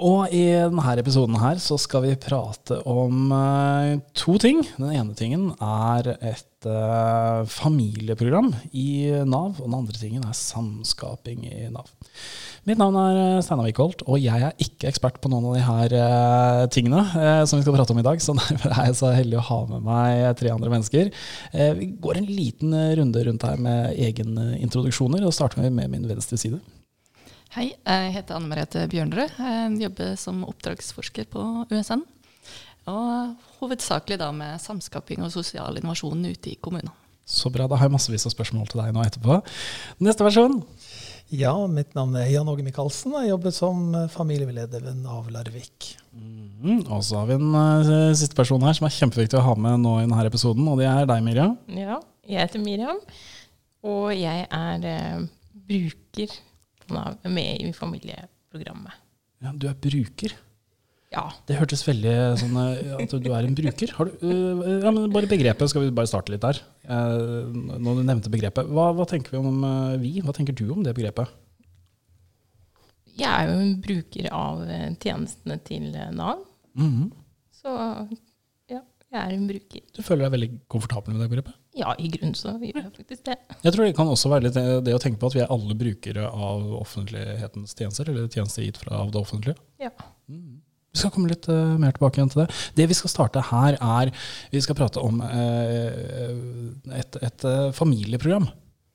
Og i denne episoden her så skal vi prate om uh, to ting. Den ene tingen er et uh, familieprogram i Nav, og den andre tingen er samskaping i Nav. Mitt navn er eh, Steinar Wickholt, og jeg er ikke ekspert på noen av de her tingene som vi skal prate om i dag, så derfor er jeg så heldig å ha med meg tre andre mennesker. vi går en liten runde rundt her med egenintroduksjoner, og starter med min venstre side. Hei, jeg heter Anne Merete Bjørnerød. Jeg jobber som oppdragsforsker på USN. Og hovedsakelig da med samskaping og sosial innovasjon ute i kommunene. Så bra. Da har jeg massevis av spørsmål til deg nå etterpå. Neste versjon. Ja, mitt navn er Jan Åge Michaelsen. Jeg jobber som familieveileder ved Nav Larvik. Mm, og så har vi en uh, siste person her som er kjempeviktig å ha med nå i denne episoden, og det er deg, Miriam. Ja, jeg heter Miriam, og jeg er uh, bruker Nav med i familieprogrammet. Ja, Du er bruker? Ja. Det hørtes veldig sånn eh, at du er en bruker. Du, uh, ja, men bare begrepet, skal vi bare starte litt der. Uh, når du nevnte begrepet, hva, hva, tenker vi om vi? Hva tenker du om det begrepet? Jeg er jo en bruker av tjenestene til Nav. Mm -hmm. Så jeg er en bruker. Du føler deg veldig komfortabel med det begrepet? Ja, i grunnen så gjør jeg faktisk det. Jeg tror det kan også være litt det å tenke på at vi er alle brukere av offentlighetens tjenester, eller tjenester gitt fra av det offentlige. Ja. Mm. Vi skal komme litt uh, mer tilbake igjen til det. Det vi skal starte her, er Vi skal prate om uh, et, et uh, familieprogram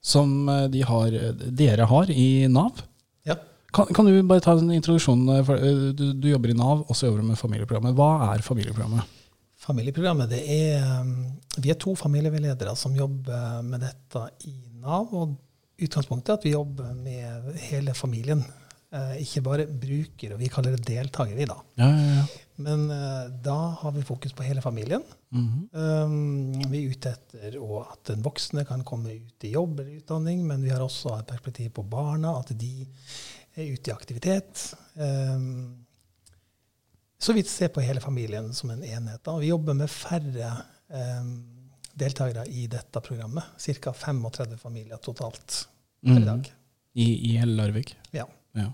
som de har, dere har i Nav. Ja. Kan, kan, du bare ta en introduksjon? For, du, du, jobber i Nav, og så jobber du med familieprogrammet. Hva er familieprogrammet? Familieprogrammet det er um, Vi er to familieveiledere som jobber med dette i Nav. og Utgangspunktet er at vi jobber med hele familien. Eh, ikke bare brukere. Vi kaller det deltakere, vi, da. Ja, ja, ja. Men eh, da har vi fokus på hele familien. Mm -hmm. vi er ute etter at den voksne kan komme ut i jobb eller utdanning, men vi har også et perspektiv på barna, at de er ute i aktivitet. Um, så vi ser på hele familien som en enhet. Da. Vi jobber med færre eh, deltakere i dette programmet. Ca. 35 familier totalt per mm. dag. I, I, hele Larvik? Ja. ja.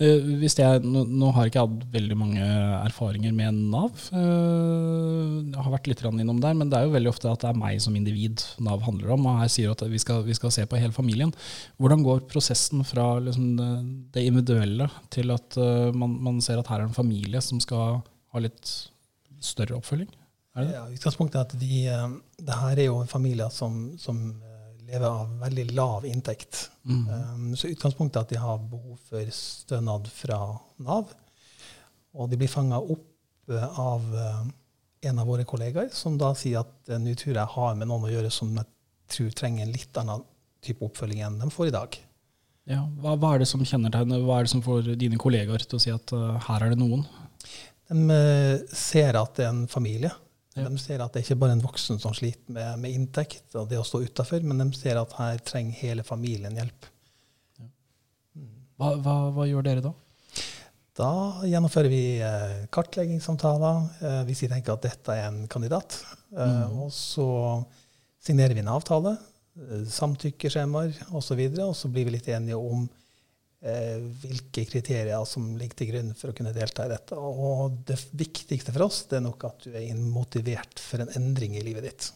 Uh, jeg, nå, nå, har ikke hatt veldig mange erfaringer med Nav. Uh, jeg har vært litt innom der, men det er jo veldig ofte at det er meg som individ Nav handler om. Og her sier at vi skal, vi skal se på hele familien. Hvordan går prosessen fra liksom, det, det, individuelle til at uh, man, man, ser at her er en familie som skal ha litt større oppfølging? Er det? Ja, Utgangspunktet er at de, det her er jo familier som, som lever av veldig lav inntekt. Mm. Um, så utgangspunktet er at de har behov for stønad fra Nav. Og de blir fanga opp uh, av uh, en av våre kollegaer, som da sier at uh, nå tror jeg har med noen å gjøre som jeg tror trenger en litt annen type oppfølging enn de får i dag. Ja, hva, hva, er det som kjennetegner, hva er det som får dine kollegaer til å si at her er det noen? De ser at det er en familie ja. De ser at det ikke bare er en voksen som sliter med, med inntekt og det å stå utafor, men de ser at her trenger hele familien hjelp. Ja. Hva, hva, hva, gjør dere da? Da gjennomfører vi eh, kartleggingssamtaler eh, hvis vi tenker at dette er en kandidat. Eh, mm. Og så signerer vi en avtale, samtykkeskjemaer osv., og, så videre, og så blir vi litt enige om hvilke kriterier som ligger til grunn for å kunne delta i dette. Og det viktigste for oss det er nok at du er motivert for en endring i livet ditt.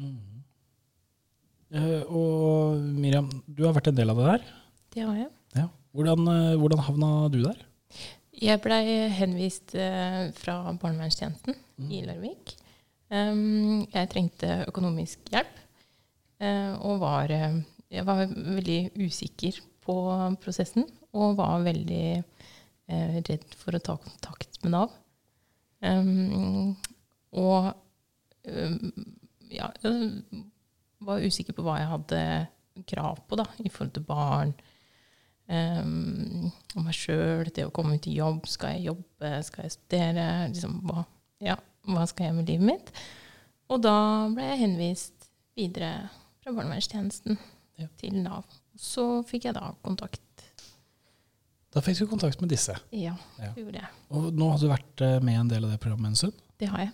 Mm. Uh, og Miriam, du har vært en del av det der? Det har jeg. Ja. Hvordan, uh, hvordan havna du der? Jeg blei henvist fra barnevernstjenesten mm. i Larvik. Jeg trengte økonomisk hjelp, og var, jeg var veldig usikker på prosessen og var veldig eh, redd for å ta kontakt med Nav. Um, og um, ja, jeg var usikker på hva jeg hadde krav på da, i forhold til barn. Um, og meg sjøl, det å komme ut i jobb. Skal jeg jobbe? Skal jeg studere? Liksom, hva, ja, hva skal jeg med livet mitt? Og da ble jeg henvist videre fra barnevernstjenesten Ja. til Nav. Så fikk jeg da kontakt. Da fikk du kontakt med disse. Ja, Ja. gjorde jeg. Og nå har du vært eh, med en del av det programmet en stund. Det har jeg.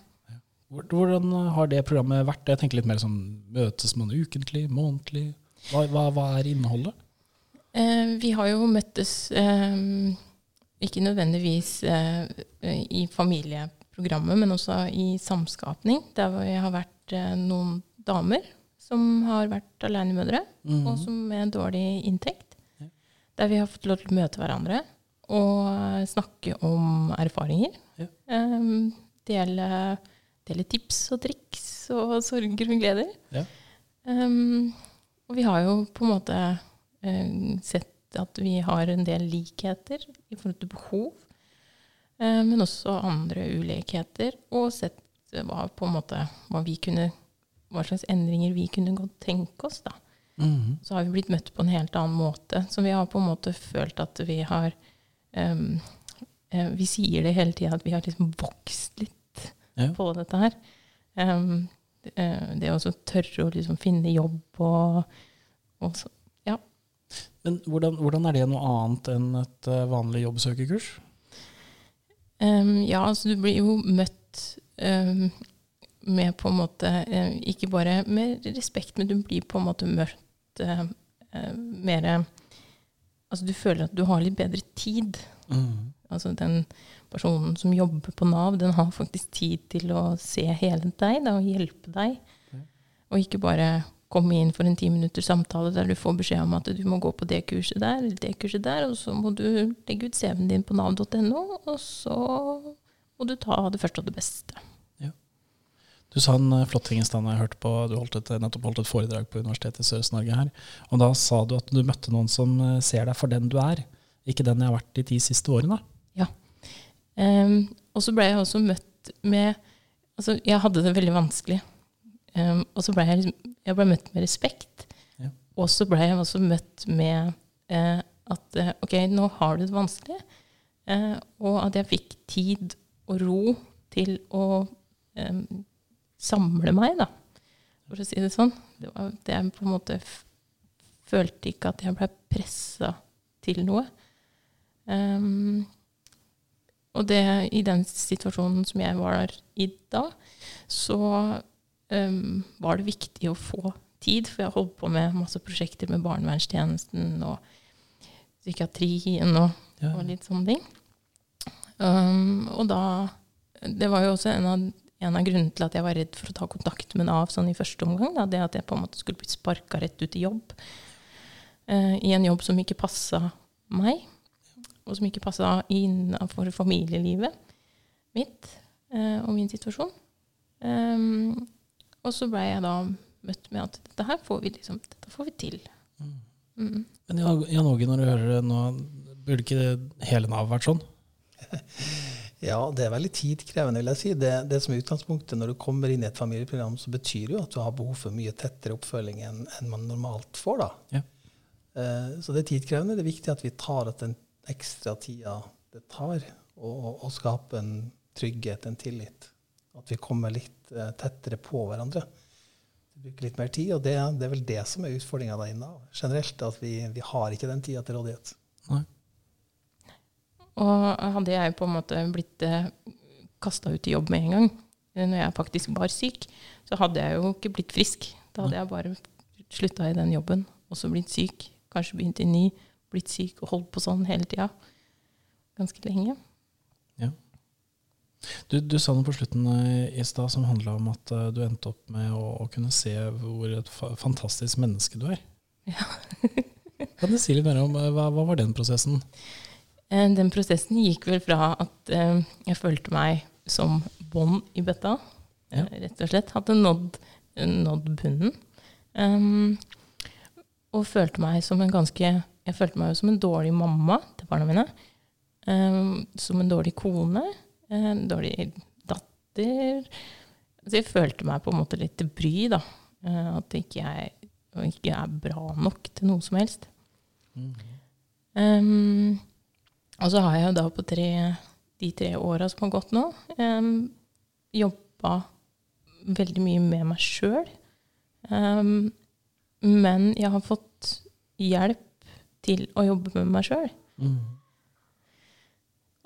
Hvor- Hvordan har det programmet vært? Jeg tenker litt mer sånn, Møtes man ukentlig, månedlig? Hva, hva, hva er innholdet? Eh, vi har jo møttes eh, ikke nødvendigvis eh, i familieprogrammet, men også i samskapning, der vi jeg har vært eh, noen damer som har vært alenemødre, Mhm. og som med dårlig inntekt. Ja. Der vi har fått lov til å møte hverandre og snakke om erfaringer. Ja. Um, dele, dele tips og triks og sorger og gleder. Ja. Um, og vi har jo på en måte eh, sett at vi har en del likheter i forhold til behov, eh, men også andre ulikheter, og sett hva, på en måte, hva, vi kunne, hva slags endringer vi kunne godt tenke oss. Da. Mhm. Så har vi blitt møtt på en helt annen måte. Så vi har på en måte følt at vi har um, Vi sier det hele tida, at vi har liksom vokst litt Ja. på dette her. Um, det å tørre å liksom finne jobb og, og så, ja. Men hvordan, hvordan er det noe annet enn et eh, vanlig jobbsøkerkurs? Um, ja, altså du blir jo møtt um, med på en måte eh, Ikke bare med respekt, men du blir på en måte møtt uh, uh, mer Altså du føler at du har litt bedre tid. Mm. Altså den personen som jobber på Nav, den har faktisk tid til å se hele deg da, og hjelpe deg. Mm. Og ikke bare komme inn for en ti minutters samtale der du får beskjed om at du må gå på det kurset der eller det kurset der, og så må du legge ut CV-en din på nav.no, og så må du ta det første og det beste. Du sa en eh, flott ting i stad jeg hørte på Du holdt et, nettopp holdt et foredrag på Universitetet i Sørøst-Norge her. Og da sa du at du møtte noen som eh, ser deg for den du er, ikke den jeg har vært de ti siste årene. Um, og så ble jeg også møtt med Altså, jeg hadde det veldig vanskelig. Um, og så ble jeg, liksom, jeg ble møtt med respekt. Ja. Og så ble jeg også møtt med uh, at ok, nå har du det vanskelig. Uh, og at jeg fikk tid og ro til å em, samle meg, da. For å si det sånn. Det var det jeg på en måte følte ikke at jeg ble pressa til noe. Um, og det, i den situasjonen som jeg var i da, så um, var det viktig å få tid, for jeg holdt på med masse prosjekter med barnevernstjenesten og psykiatrien og, Ja. og litt sånne ting. Um, og da Det var jo også en av, en av grunnene til at jeg var redd for å ta kontakt med Nav sånn i første omgang. Da, det at jeg på en måte skulle bli sparka rett ut i jobb. Uh, I en jobb som ikke passa meg og som ikke passa innenfor familielivet mitt uh, og min situasjon. Um, og så ble jeg da møtt med at dette her får vi liksom, dette får vi til. Mm. Men Jan Jan Åge, når du hører det nå, burde ikke hele Nav vært sånn? Ja, det er veldig tidkrevende, vil jeg si. Det, det som er utgangspunktet når du kommer inn i et familieprogram, så betyr det jo at du har behov for mye tettere oppfølging enn enn man normalt får. da. Ja. Uh, så det er tidkrevende. Det er viktig at vi tar at den ekstra tida det tar å skape en trygghet, en tillit. At vi kommer litt uh, tettere på hverandre. Vi bruker litt mer tid, og det, det er vel det som er utfordringa der inne. Generelt, at vi, vi har ikke den tida til rådighet. Nei. Og hadde jeg på en måte blitt eh, kasta ut i jobb med en gang, eh, når jeg faktisk var syk, så hadde jeg jo ikke blitt frisk. Da hadde jeg bare slutta i den jobben, og så blitt syk. Kanskje begynt i ny, blitt syk og holdt på sånn hele tida. Ganske lenge. Du, du sa noe på slutten eh, i stad som handla om at du endte opp med å, å kunne se hvor et fa fantastisk menneske du er. Ja. kan du si litt mer om hva, hva var den prosessen? Eh, Den prosessen gikk vel fra at eh, jeg følte meg som bånd i bøtta, Ja. eh, rett og slett. Hadde nådd, nådd bunnen. Um, og følte meg som en ganske Jeg følte meg jo som en dårlig mamma til barna mine. Um, som en dårlig kone. En dårlig datter. Så jeg følte meg på en måte litt til bry, da. At ikke jeg ikke er bra nok til noe som helst. Um, og så har jeg jo da på tre, de tre åra som har gått nå, um, jobba veldig mye med meg sjøl. Um, men jeg har fått hjelp til å jobbe med meg sjøl. Mm.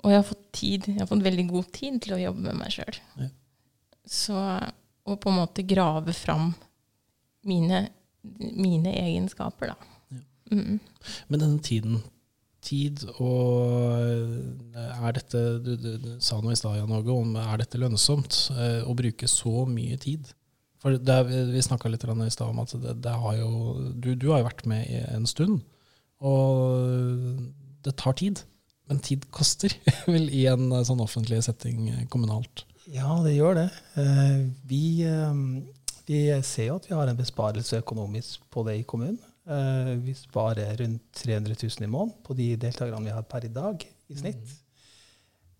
Og jeg har fått tid. Jeg har fått veldig god tid til å jobbe med meg sjøl. Ja. Så å på en måte grave fram mine, mine egenskaper, da. Ja. Mm. Men denne tiden, tid og er dette Du, du, du sa noe i stad, Jan Åge, om er dette lønnsomt eh, å bruke så mye tid? For det Vi snakka litt i stad om at det, det har jo, du, du har jo vært med en stund, og det tar tid. Men tid koster vel i en eh, sånn offentlig setting eh, kommunalt? Ja, det gjør det. Vi, vi ser jo at vi har en besparelse økonomisk på det i kommunen. Vi sparer rundt 300 000 i måneden på de deltakerne vi har per i dag, i snitt.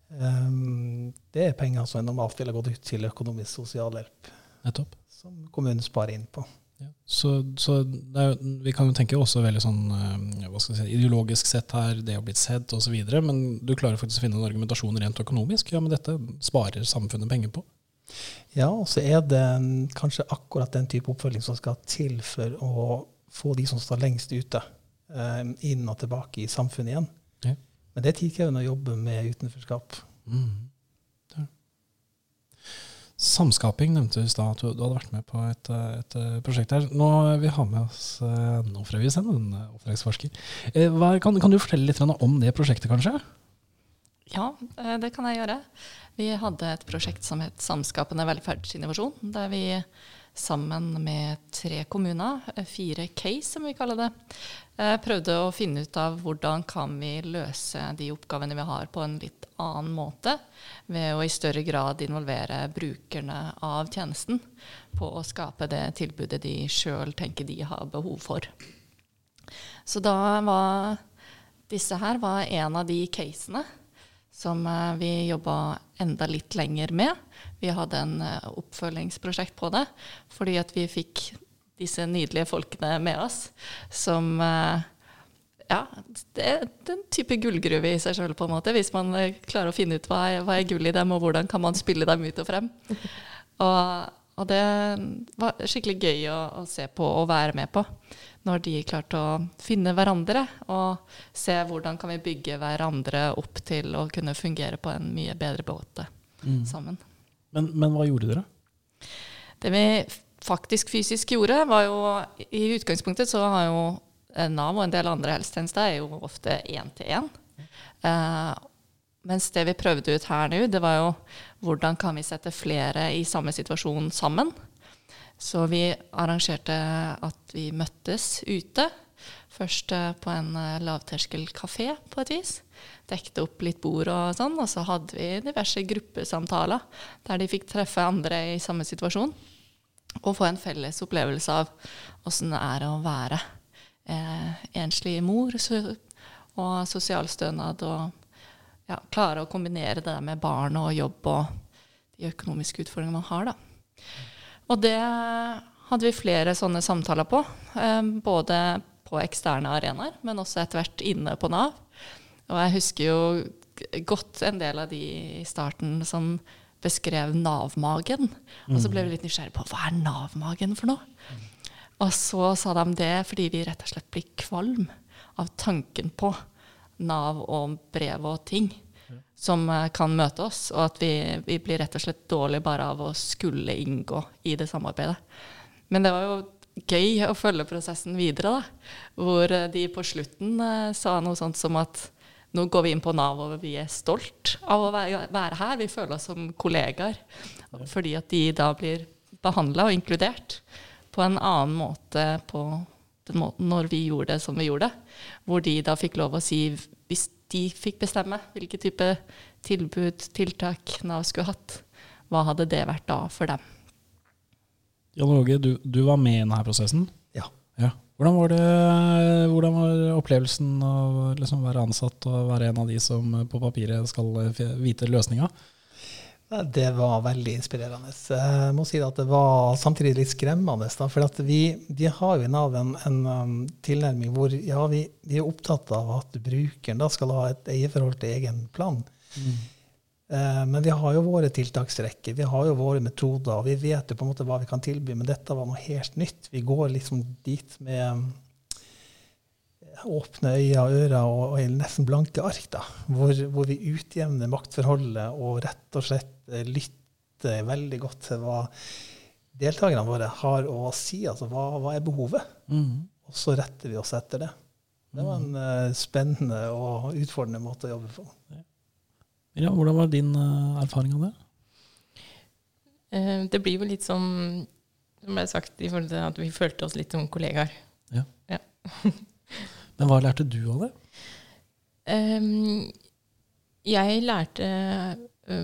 Mm. Det er penger som normalt ville gått ut til økonomisk sosialhjelp. Nettopp. Som kommunen sparer inn på. Ja. Så, så er, vi kan jo tenke også veldig sånn eh, si, ideologisk sett her, det å blitt sett osv., men du klarer faktisk å finne en argumentasjon rent økonomisk. Ja, men dette sparer samfunnet penger på. Ja, og så er det kanskje akkurat den type oppfølging som skal til for å få de som står lengst ute, eh, inn og tilbake i samfunnet igjen. Ja. Men det er tidkrevende å jobbe med utenforskap. Mm. Samskaping nevnte du i stad at du, hadde vært med på et, et, prosjekt her. Nå vi har med oss eh, nå Frøy Wisen, en oppdragsforsker. Eh, kan, kan, du fortelle litt om det prosjektet, kanskje? Ja, eh, det kan jeg gjøre. Vi hadde et prosjekt som het Samskapende velferdsinnovasjon. Der vi sammen med tre kommuner, fire case som vi kaller det, prøvde å finne ut av hvordan kan vi løse de oppgavene vi har på en litt annen måte ved å i større grad involvere brukerne av tjenesten på å skape det tilbudet de sjøl tenker de har behov for. Så da var disse her var en av de casene som eh, vi jobba enda litt lenger med. Vi hadde en eh, oppfølgingsprosjekt på det fordi at vi fikk disse nydelige folkene med oss som eh, ja, det er en type gullgruve i seg sjøl, på en måte. Hvis man klarer å finne ut hva er, hva er gull i dem, og hvordan kan man spille dem ut og frem. Og, og det var skikkelig gøy å, å, se på og være med på. Når de klarte å finne hverandre og se hvordan kan vi bygge hverandre opp til å kunne fungere på en mye bedre båte mm. sammen. Men, men hva gjorde dere? Det vi faktisk fysisk gjorde, var jo I utgangspunktet så har jo Eh, Nav og en del andre helsetjenester er jo ofte én-til-én. Uh, mens det vi prøvde ut her nå, det var jo hvordan kan vi sette flere i samme situasjon sammen. Så vi arrangerte at vi møttes ute. Først uh, på en uh, lavterskelkafé på et vis. Dekte opp litt bord og sånn. Og så hadde vi diverse gruppesamtaler der de fikk treffe andre i samme situasjon. Og få en felles opplevelse av åssen det er å være eh, enslig mor og sosialstønad. Og ja, klare å kombinere det der med barn og jobb og de økonomiske utfordringene man har. Da. Og det hadde vi flere sånne samtaler på. Eh, både på eksterne arenaer, men også etter hvert inne på Nav. Og jeg husker jo godt en del av de i starten som beskrev Nav-magen. Og så ble vi litt nysgjerrige på hva er Nav-magen for noe? Og så sa de det fordi vi rett og slett blir kvalm av tanken på Nav og brev og ting som eh, kan møte oss, og at vi, vi blir rett og slett dårlige bare av å skulle inngå i det samarbeidet. Men det var jo gøy å følge prosessen videre, da. Hvor eh, de på slutten eh, sa noe sånt som at nå går vi inn på Nav, og vi er stolt av å være her. Vi føler oss som kollegaer. Fordi at de da blir behandla og inkludert på en annen måte på måten når vi gjorde det som vi gjorde. Hvor de da fikk lov å si, hvis de fikk bestemme hvilke type tilbud, tiltak Nav skulle hatt, hva hadde det vært da for dem? Jan Åge, du, du, var med i denne prosessen? Ja. ja. Hvordan, var det, hvordan var opplevelsen av å liksom være ansatt og være en av de som på papiret skal vite løsninga? Det var veldig inspirerende. Jeg må si at det var samtidig litt skremmende. Da, for vi, vi, har jo i Nav en, en um, tilnærming hvor ja, vi, vi, er opptatt av at brukeren da skal ha et eierforhold til egen plan. Mm. Uh, men vi har jo våre tiltaksrekker, vi har jo våre metoder, og vi vet jo på en måte hva vi kan tilby. Men dette var noe helt nytt. Vi går liksom dit med eh, åpne øyne og ører og, og nesten blanke ark, da, hvor, hvor, vi utjevner maktforholdet og rett og slett eh, lytter veldig godt til hva deltakerne våre har å si. Altså hva, hva er behovet? Mm. Og så retter vi oss etter det. Det var en uh, spennende og utfordrende måte å jobbe på. Ja. Hvordan var din uh, erfaring av det? Uh, det blir jo litt som som ble sagt, i forhold til at vi følte oss litt som kollegaer. Ja. ja. Men hva lærte du av det? Um, jeg lærte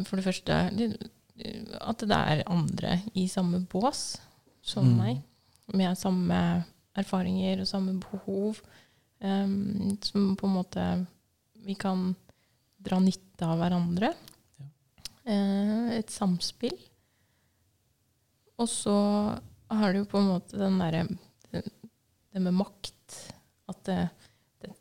for det første at det er andre i samme bås som mm. meg, med samme erfaringer og samme behov, um, som på en måte vi kan dra nytte av hverandre. Ja. Eh, et samspill. Og så har du på en måte den derre det, med makt. At det, det,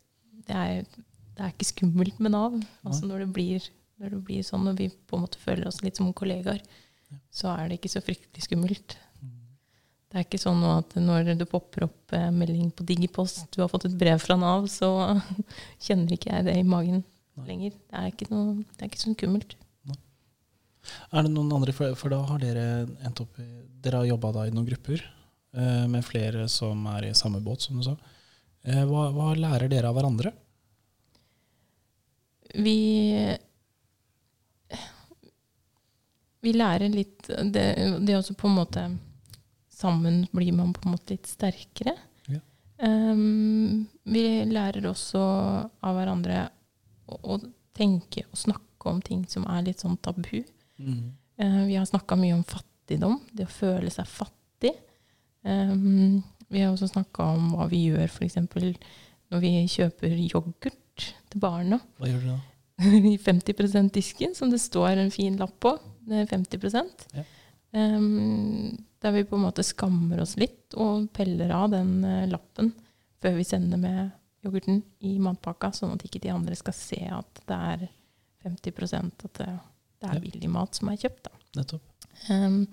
det, er, det er ikke skummelt med Nav. Altså når det, blir, når det blir sånn, og vi på en måte føler oss litt som kollegaer, ja. så er det ikke så fryktelig skummelt. Mm. Det er ikke sånn at når det popper opp eh, melding på Digipost, du har fått et brev fra Nav, så kjenner ikke jeg det i magen lenger. Det er ikke, noe, det er ikke sånn skummelt. Er det noen andre, for, for, da har dere endt opp i Dere har jobba i noen grupper eh, med flere som er i samme båt, som du sa. Eh, hva, hva, lærer dere av hverandre? Vi Vi lærer litt Det, det også på en måte Sammen blir man på en måte litt sterkere. Ja. Um, vi lærer også av hverandre å, tenke og snakke om ting som er litt sånn tabu. Mm. Uh, vi har snakka mye om fattigdom, det å føle seg fattig. Um, vi har også snakka om hva vi gjør f.eks. når vi kjøper yoghurt til barna. Hva gjør du da? I 50 %-disken, som det står en fin lapp på. Det er 50 ja. um, Der vi på en måte skammer oss litt og peller av den uh, lappen før vi sender med yoghurten i matpakka, sånn at ikke de andre skal se at det er 50 at det, det er billig mat som er kjøpt. Um,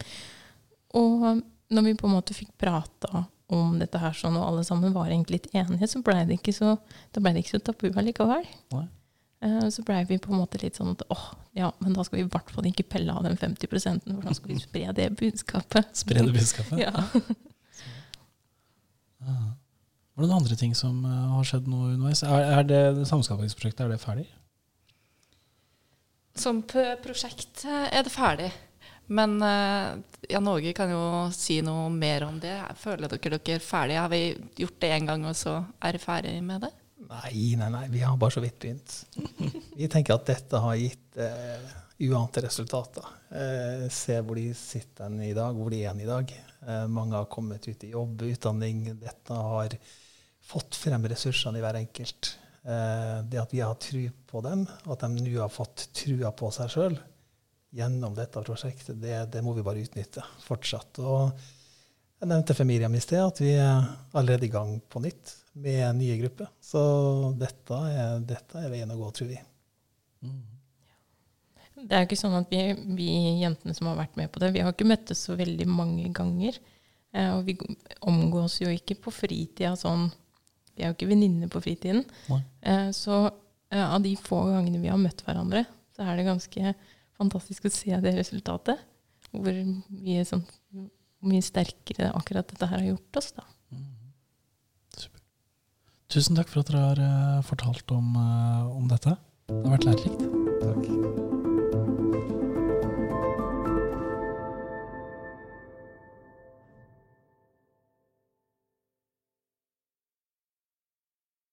og når vi på en måte fikk prata om dette her sånn, og alle sammen var egentlig litt enige, så ble det ikke så, da ble det ikke så tabu allikevel. Uh, så blei vi på en måte litt sånn at åh, ja, men da skal vi i hvert fall ikke pelle av den 50 for da skal vi spre det budskapet. Spre det budskapet? ja. Var det noen andre ting som uh, har skjedd nå underveis? Er, er det, det samskapingsprosjektet er det ferdig? Som prosjekt eh, er det ferdig. Men ja, Norge kan jo si noe mer om det. Føler dere dere er ferdige? Har vi gjort det én gang, og så er vi ferdig med det? Nei, nei, nei. Vi har bare så vidt begynt. Vi tenker at dette har gitt eh, uante resultater. Eh, se hvor de sitter i dag, hvor de er i dag. Eh, mange har kommet ut i jobb, utdanning. Dette har fått frem ressursene i hver enkelt. Eh, det at vi har tru på dem, at de nå har fått trua på seg sjøl gjennom dette prosjektet, det, det, må vi bare utnytte fortsatt. Og jeg nevnte Miriam i sted at vi er allerede i gang på nytt med nye grupper. Så dette er, dette er veien å gå, tror vi. Mm. Det er jo ikke sånn at vi, vi, jentene som har vært med på det, vi har ikke møttes så veldig mange ganger. Eh, og vi omgås jo ikke på fritida sånn vi er jo ikke venninner på fritiden. Eh, så eh, av de få gangene vi har møtt hverandre, så er det ganske fantastisk å se det resultatet. Hvor mye, sånn, mye sterkere akkurat dette her har gjort oss. da. Tusen takk for at dere har uh, fortalt om, uh, om, dette. Det har vært lærerikt. Takk.